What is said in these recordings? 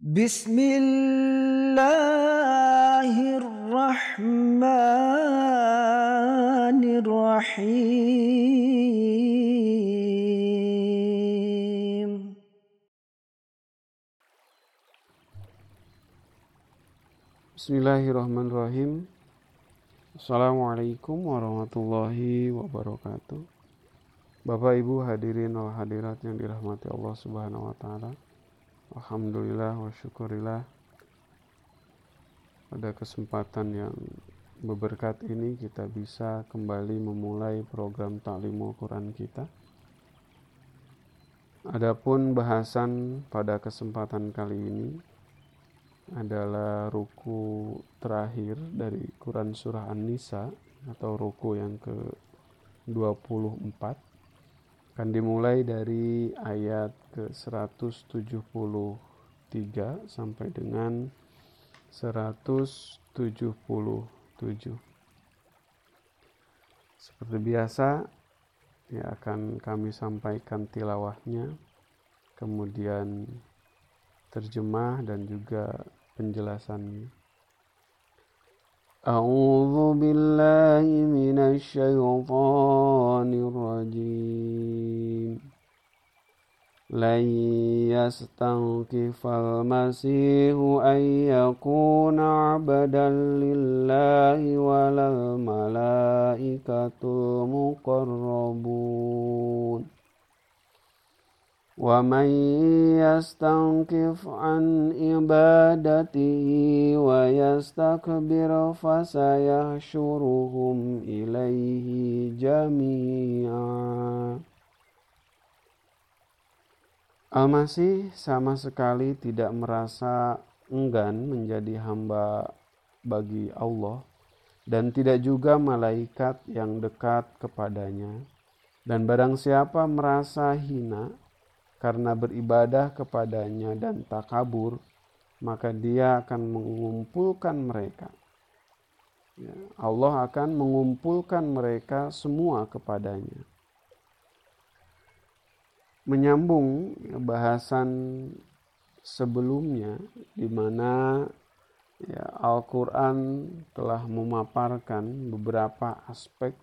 بسم الله الرحمن الرحيم Bismillahirrahmanirrahim Assalamualaikum warahmatullahi wabarakatuh Bapak Ibu hadirin wal hadirat yang dirahmati Allah subhanahu wa ta'ala Alhamdulillah wa syukurillah pada kesempatan yang berberkat ini kita bisa kembali memulai program taklim Quran kita. Adapun bahasan pada kesempatan kali ini adalah ruku terakhir dari Quran surah An-Nisa atau ruku yang ke-24 akan dimulai dari ayat ke-173 sampai dengan 177. Seperti biasa, ya akan kami sampaikan tilawahnya, kemudian terjemah dan juga penjelasannya. أعوذ بالله من الشيطان الرجيم. لن يستنكف المسيح أن يكون عبدا لله ولا الملائكة المقربون. ومن يستنكف عن عبادته ويستكبر فسيحشرهم إليه جميعا Al-Masih sama sekali tidak merasa enggan menjadi hamba bagi Allah dan tidak juga malaikat yang dekat kepadanya. Dan barang siapa merasa hina karena beribadah kepadanya dan takabur, maka dia akan mengumpulkan mereka. Ya, Allah akan mengumpulkan mereka semua kepadanya. Menyambung ya, bahasan sebelumnya di mana ya, Al-Quran telah memaparkan beberapa aspek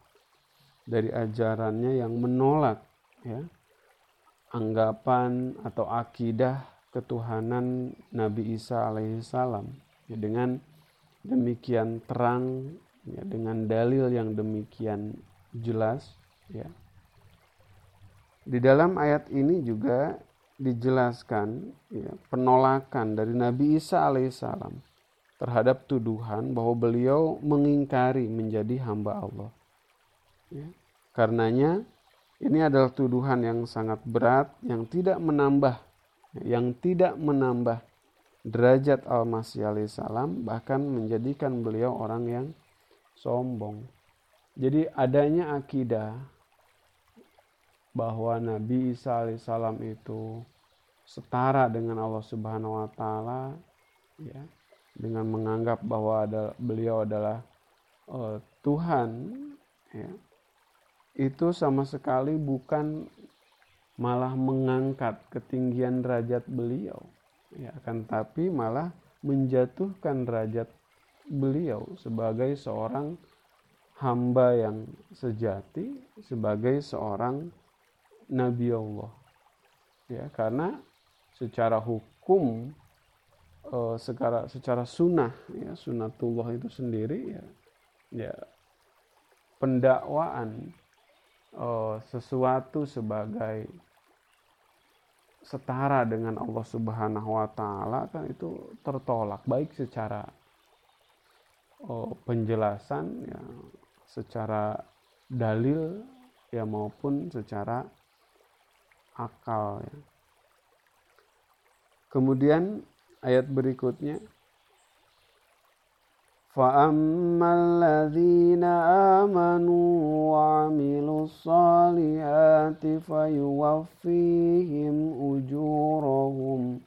dari ajarannya yang menolak ya, anggapan atau akidah ketuhanan Nabi Isa alaihissalam ya, dengan demikian terang ya, dengan dalil yang demikian jelas ya di dalam ayat ini juga dijelaskan ya, penolakan dari Nabi Isa alaihissalam terhadap tuduhan bahwa beliau mengingkari menjadi hamba Allah. Ya. Karenanya ini adalah tuduhan yang sangat berat yang tidak menambah yang tidak menambah derajat Al-Masih alaihissalam bahkan menjadikan beliau orang yang sombong. Jadi adanya akidah bahwa Nabi Isa alaihissalam itu setara dengan Allah Subhanahu wa taala ya dengan menganggap bahwa ada beliau adalah uh, Tuhan ya itu sama sekali bukan malah mengangkat ketinggian derajat beliau. Ya kan tapi malah menjatuhkan derajat beliau sebagai seorang hamba yang sejati sebagai seorang nabi Allah. Ya karena secara hukum eh, secara secara sunnah ya sunatullah itu sendiri ya ya pendakwaan uh, sesuatu sebagai setara dengan Allah Subhanahu wa taala kan itu tertolak baik secara uh, penjelasan ya secara dalil ya maupun secara akal ya. Kemudian ayat berikutnya فأما الذين آمنوا وعملوا الصالحات فيوفيهم أجورهم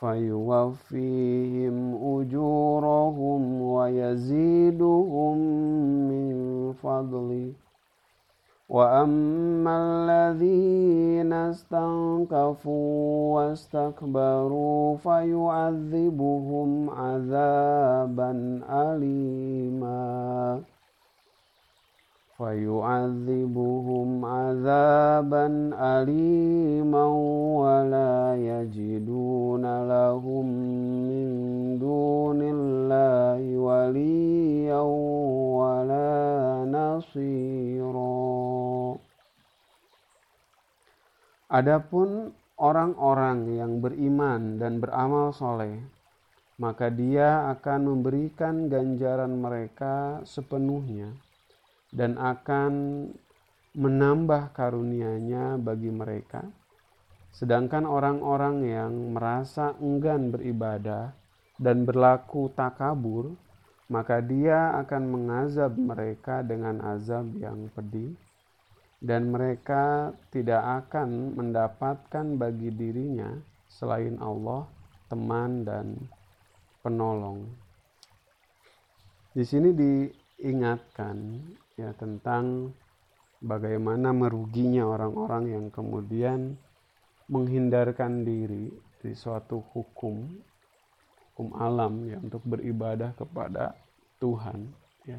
فيوفيهم أجورهم ويزيدهم من فضله وأما الذين استنكفوا واستكبروا فيعذبهم عذابا أليما فيعذبهم عذابا أليما Adapun orang-orang yang beriman dan beramal soleh, maka dia akan memberikan ganjaran mereka sepenuhnya dan akan menambah karunia-Nya bagi mereka. Sedangkan orang-orang yang merasa enggan beribadah dan berlaku takabur, maka dia akan mengazab mereka dengan azab yang pedih dan mereka tidak akan mendapatkan bagi dirinya selain Allah teman dan penolong. Di sini diingatkan ya tentang bagaimana meruginya orang-orang yang kemudian menghindarkan diri dari suatu hukum hukum alam ya untuk beribadah kepada Tuhan ya.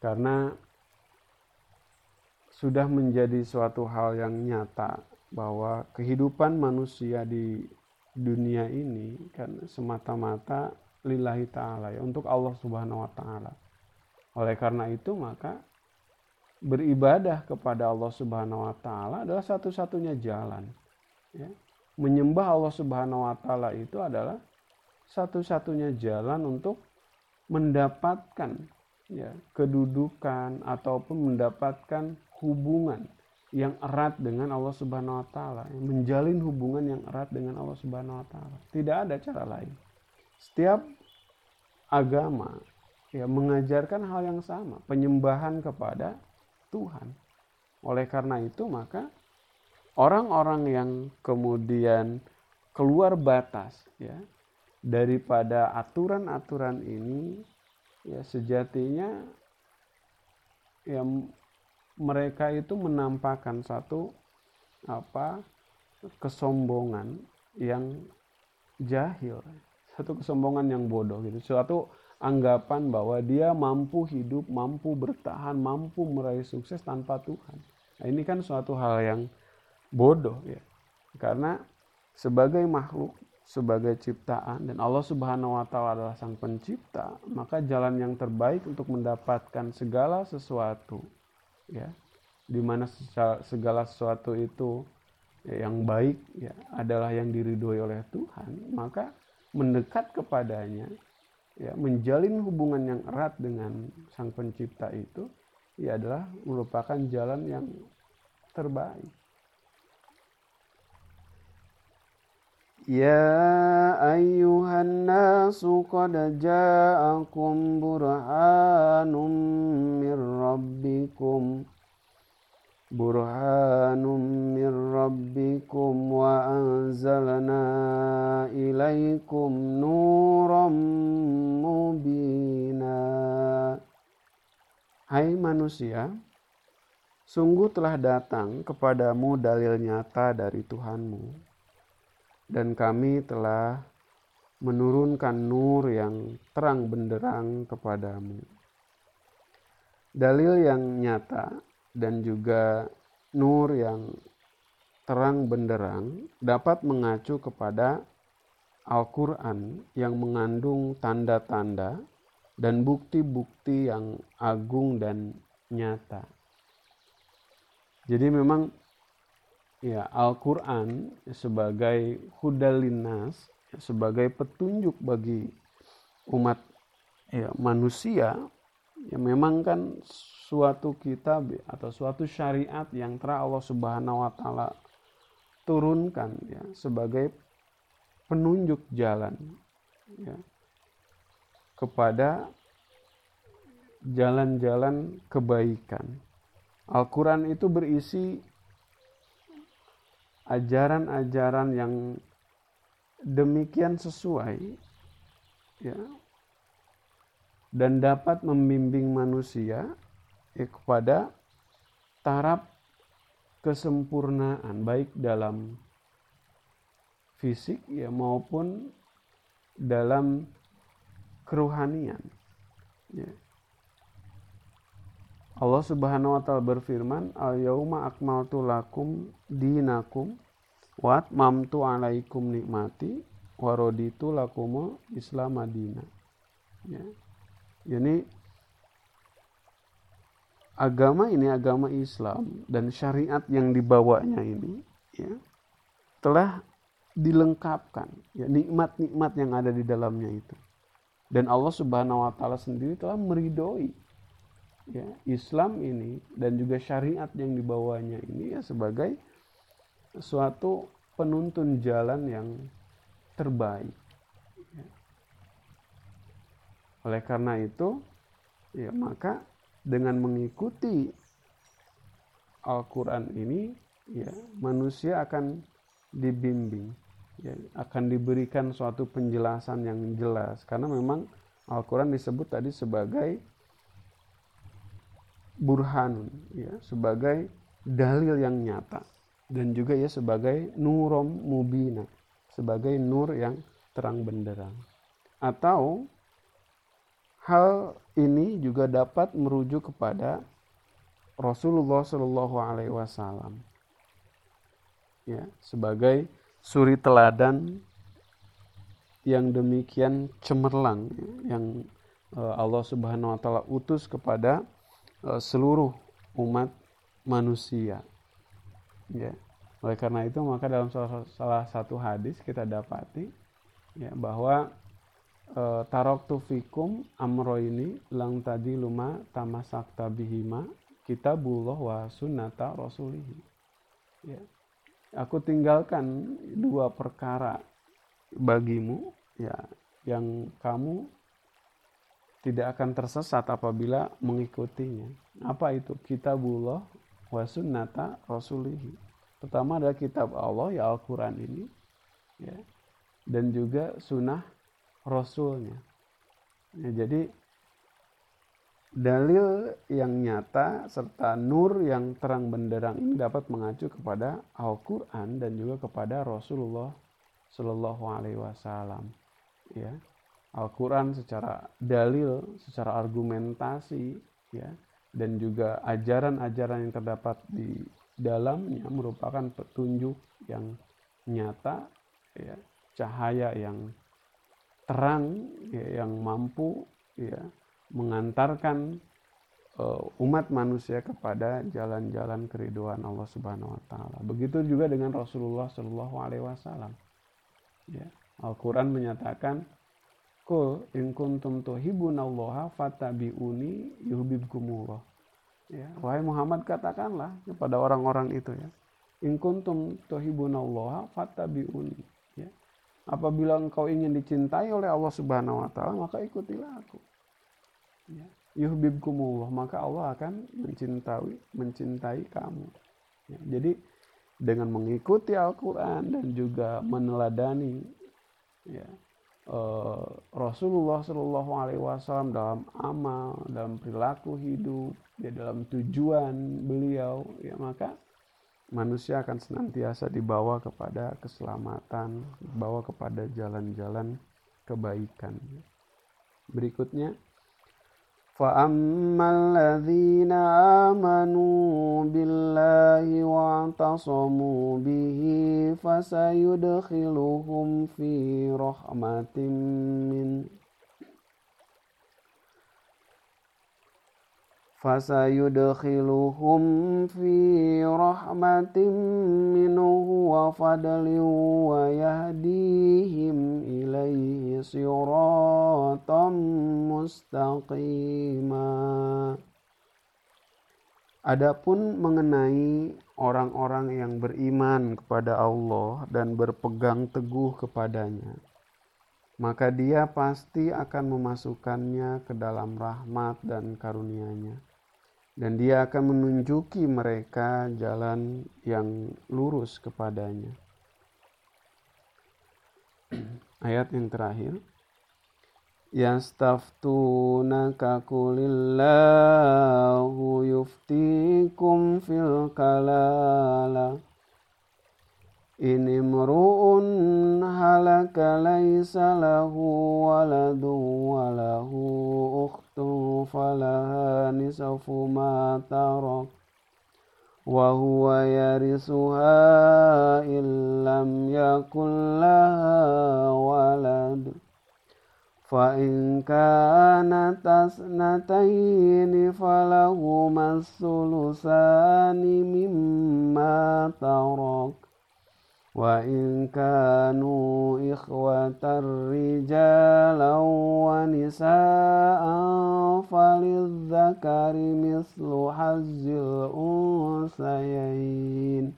Karena sudah menjadi suatu hal yang nyata bahwa kehidupan manusia di dunia ini kan semata-mata lillahi ta'ala ya untuk Allah subhanahu wa ta'ala oleh karena itu maka beribadah kepada Allah subhanahu wa ta'ala adalah satu-satunya jalan ya. menyembah Allah subhanahu wa ta'ala itu adalah satu-satunya jalan untuk mendapatkan ya kedudukan ataupun mendapatkan hubungan yang erat dengan Allah Subhanahu wa taala, menjalin hubungan yang erat dengan Allah Subhanahu wa taala. Tidak ada cara lain. Setiap agama ya mengajarkan hal yang sama, penyembahan kepada Tuhan. Oleh karena itu maka orang-orang yang kemudian keluar batas ya daripada aturan-aturan ini ya sejatinya ya mereka itu menampakkan satu apa kesombongan yang jahil. Satu kesombongan yang bodoh gitu. Suatu anggapan bahwa dia mampu hidup mampu bertahan mampu meraih sukses tanpa Tuhan. Nah, ini kan suatu hal yang bodoh ya. Karena sebagai makhluk sebagai ciptaan dan Allah Subhanahu wa taala adalah sang pencipta maka jalan yang terbaik untuk mendapatkan segala sesuatu ya di mana segala sesuatu itu ya, yang baik ya adalah yang diridhoi oleh Tuhan maka mendekat kepadanya ya menjalin hubungan yang erat dengan sang pencipta itu ya adalah merupakan jalan yang terbaik Ayyuhan nasu qad ja'akum burhanum mir rabbikum burhanum mir rabbikum wa anzalna ilaikum nuram mubina Hai manusia sungguh telah datang kepadamu dalil nyata dari Tuhanmu dan kami telah menurunkan nur yang terang benderang kepadamu. Dalil yang nyata dan juga nur yang terang benderang dapat mengacu kepada Al-Quran yang mengandung tanda-tanda dan bukti-bukti yang agung dan nyata. Jadi memang ya Al-Quran sebagai hudalinas sebagai petunjuk bagi umat ya, manusia ya memang kan suatu kitab atau suatu syariat yang telah Allah Subhanahu wa taala turunkan ya sebagai penunjuk jalan ya kepada jalan-jalan kebaikan. Al-Quran itu berisi ajaran-ajaran yang demikian sesuai ya dan dapat membimbing manusia ya, kepada taraf kesempurnaan baik dalam fisik ya maupun dalam keruhanian. Ya. Allah Subhanahu wa taala berfirman, "Al-yauma akmaltu lakum dinakum wa atmamtu alaikum nikmati wa raditu lakum Islam madina." Ya. Jadi agama ini agama Islam dan syariat yang dibawanya ini ya telah dilengkapkan ya nikmat-nikmat yang ada di dalamnya itu. Dan Allah Subhanahu wa taala sendiri telah meridoi ya Islam ini dan juga syariat yang dibawanya ini ya sebagai suatu penuntun jalan yang terbaik. Ya. Oleh karena itu, ya maka dengan mengikuti Al-Quran ini, ya manusia akan dibimbing, ya, akan diberikan suatu penjelasan yang jelas, karena memang Al-Quran disebut tadi sebagai burhan ya sebagai dalil yang nyata dan juga ya sebagai nurom mubina sebagai nur yang terang benderang. Atau hal ini juga dapat merujuk kepada Rasulullah Shallallahu Alaihi Wasallam ya sebagai suri teladan yang demikian cemerlang ya, yang eh, Allah Subhanahu Wa Taala utus kepada seluruh umat manusia. Ya. Oleh karena itu maka dalam salah, satu hadis kita dapati ya bahwa e, taroktu fikum amro ini lang tadi luma tamasak tabihima kitabullah wa sunnata rasulihi. Ya. Aku tinggalkan dua perkara bagimu ya yang kamu tidak akan tersesat apabila mengikutinya. Apa itu? Kitabullah wa sunnata rasulihi. Pertama adalah kitab Allah ya Al-Quran ini. Ya. Dan juga sunnah Rasulnya. Ya, jadi dalil yang nyata serta nur yang terang benderang ini dapat mengacu kepada Al-Quran dan juga kepada Rasulullah Shallallahu Alaihi Wasallam. Ya, Al-Quran secara dalil, secara argumentasi, ya, dan juga ajaran-ajaran yang terdapat di dalamnya merupakan petunjuk yang nyata, ya, cahaya yang terang, ya, yang mampu, ya, mengantarkan uh, umat manusia kepada jalan-jalan keriduan Allah Subhanahu Wa Taala. Begitu juga dengan Rasulullah Shallallahu Alaihi Wasallam. Ya, Al-Quran menyatakan Kul in kuntum tuhibbunallaha fattabi'uni yuhibbukumullah. Ya, wahai Muhammad katakanlah kepada orang-orang itu ya. In kuntum tuhibbunallaha fattabi'uni. Ya. Apabila engkau ingin dicintai oleh Allah Subhanahu wa taala, maka ikutilah aku. Ya. Yuhibbukumullah, maka Allah akan mencintai mencintai kamu. Ya, jadi dengan mengikuti Al-Qur'an dan juga meneladani ya, uh, Rasulullah Shallallahu Alaihi Wasallam dalam amal, dalam perilaku hidup, ya dalam tujuan beliau, ya maka manusia akan senantiasa dibawa kepada keselamatan, dibawa kepada jalan-jalan kebaikan. Berikutnya فأما الذين آمنوا بالله واعتصموا به فسيدخلهم في رحمة منه فسيدخلهم في رحمة منه وفضل ويهديهم إليه صراطا مستقيما Adapun mengenai orang-orang yang beriman kepada Allah dan berpegang teguh kepadanya, maka dia pasti akan memasukkannya ke dalam rahmat dan karunia-Nya dan dia akan menunjuki mereka jalan yang lurus kepadanya. Ayat yang terakhir. yastaftunaka kulillahu yuftikum fil kalala ini imru'un halaka laysa lahu waladu walahu ukhtu أخته فلها نصف ما ترك وهو يرثها إن لم يكن لها ولد. فإن كانت اثنتين فلهما الثلثان مما ترك. وإن كانوا إخوة رجالا ونساء فللذكر مثل حظ الأنثيين.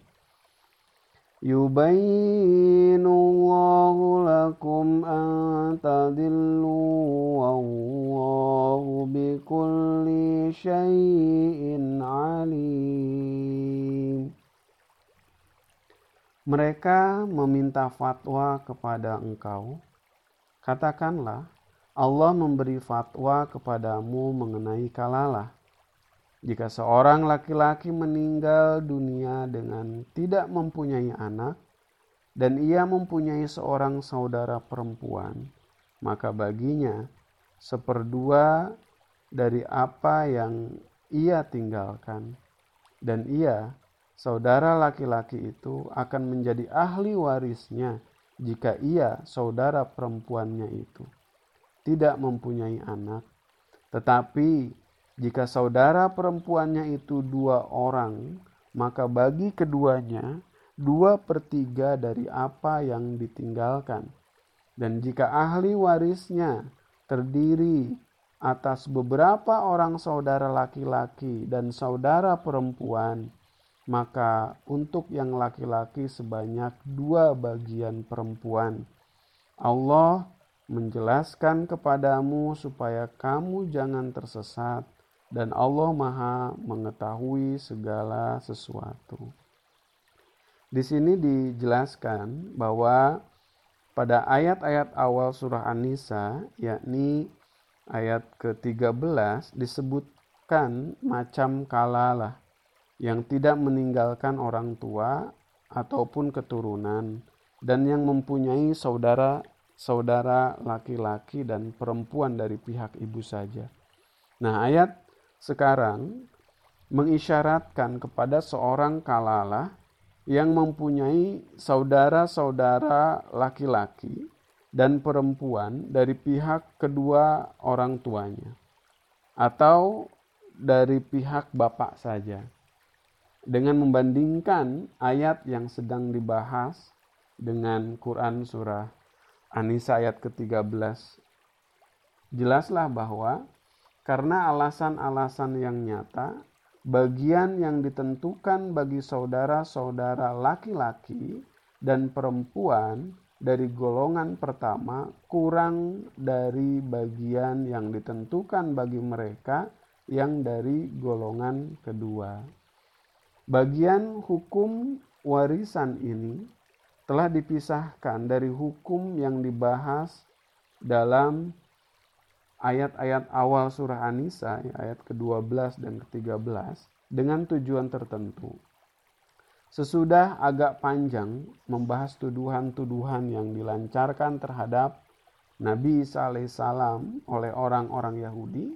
يبين الله لكم أن تضلوا والله بكل شيء عليم. Mereka meminta fatwa kepada engkau, katakanlah, Allah memberi fatwa kepadamu mengenai kalalah. Jika seorang laki-laki meninggal dunia dengan tidak mempunyai anak, dan ia mempunyai seorang saudara perempuan, maka baginya seperdua dari apa yang ia tinggalkan, dan ia saudara laki-laki itu akan menjadi ahli warisnya jika ia, saudara perempuannya itu, tidak mempunyai anak. Tetapi jika saudara perempuannya itu dua orang, maka bagi keduanya dua per tiga dari apa yang ditinggalkan. Dan jika ahli warisnya terdiri atas beberapa orang saudara laki-laki dan saudara perempuan, maka untuk yang laki-laki sebanyak dua bagian perempuan. Allah menjelaskan kepadamu supaya kamu jangan tersesat dan Allah Maha mengetahui segala sesuatu. Di sini dijelaskan bahwa pada ayat-ayat awal surah An-Nisa yakni ayat ke-13 disebutkan macam kalalah yang tidak meninggalkan orang tua ataupun keturunan dan yang mempunyai saudara-saudara laki-laki dan perempuan dari pihak ibu saja. Nah, ayat sekarang mengisyaratkan kepada seorang kalalah yang mempunyai saudara-saudara laki-laki dan perempuan dari pihak kedua orang tuanya atau dari pihak bapak saja dengan membandingkan ayat yang sedang dibahas dengan Quran surah An-Nisa ayat ke-13 jelaslah bahwa karena alasan-alasan yang nyata bagian yang ditentukan bagi saudara-saudara laki-laki dan perempuan dari golongan pertama kurang dari bagian yang ditentukan bagi mereka yang dari golongan kedua. Bagian hukum warisan ini telah dipisahkan dari hukum yang dibahas dalam ayat-ayat awal surah An-Nisa, ayat ke-12 dan ke-13, dengan tujuan tertentu. Sesudah agak panjang membahas tuduhan-tuduhan yang dilancarkan terhadap Nabi Isa alaihissalam oleh orang-orang Yahudi,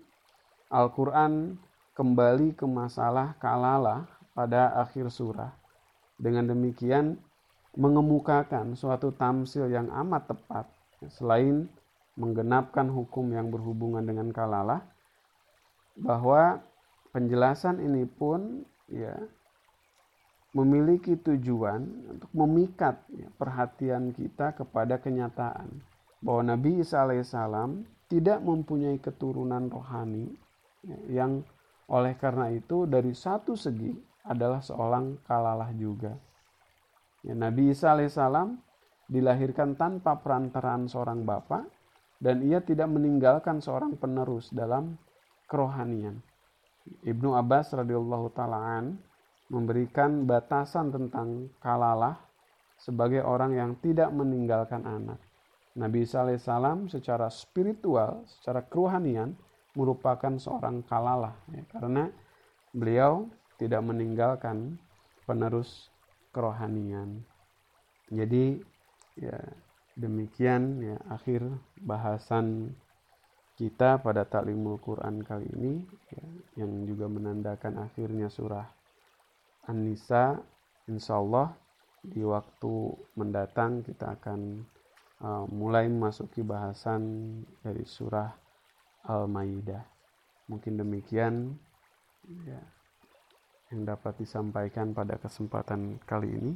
Al-Quran kembali ke masalah kalalah pada akhir surah. Dengan demikian mengemukakan suatu tamsil yang amat tepat selain menggenapkan hukum yang berhubungan dengan kalalah bahwa penjelasan ini pun ya memiliki tujuan untuk memikat ya, perhatian kita kepada kenyataan bahwa Nabi Isa alaihissalam tidak mempunyai keturunan rohani ya, yang oleh karena itu dari satu segi adalah seorang kalalah juga. Ya, Nabi Isa alaihissalam dilahirkan tanpa perantaraan seorang bapak dan ia tidak meninggalkan seorang penerus dalam kerohanian. Ibnu Abbas radhiyallahu taalaan memberikan batasan tentang kalalah sebagai orang yang tidak meninggalkan anak. Nabi Isa alaihissalam secara spiritual, secara kerohanian merupakan seorang kalalah ya, karena beliau tidak meninggalkan penerus kerohanian. Jadi ya demikian ya akhir bahasan kita pada taklimul Quran kali ini ya, yang juga menandakan akhirnya surah An-Nisa insya Allah di waktu mendatang kita akan uh, mulai memasuki bahasan dari surah Al-Maidah. Mungkin demikian ya, yang dapat disampaikan pada kesempatan kali ini.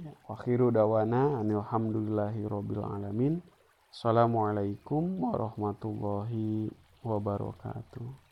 Ya, wakhiru dawana anilhamdulillahi rabbil alamin. Assalamualaikum warahmatullahi wabarakatuh.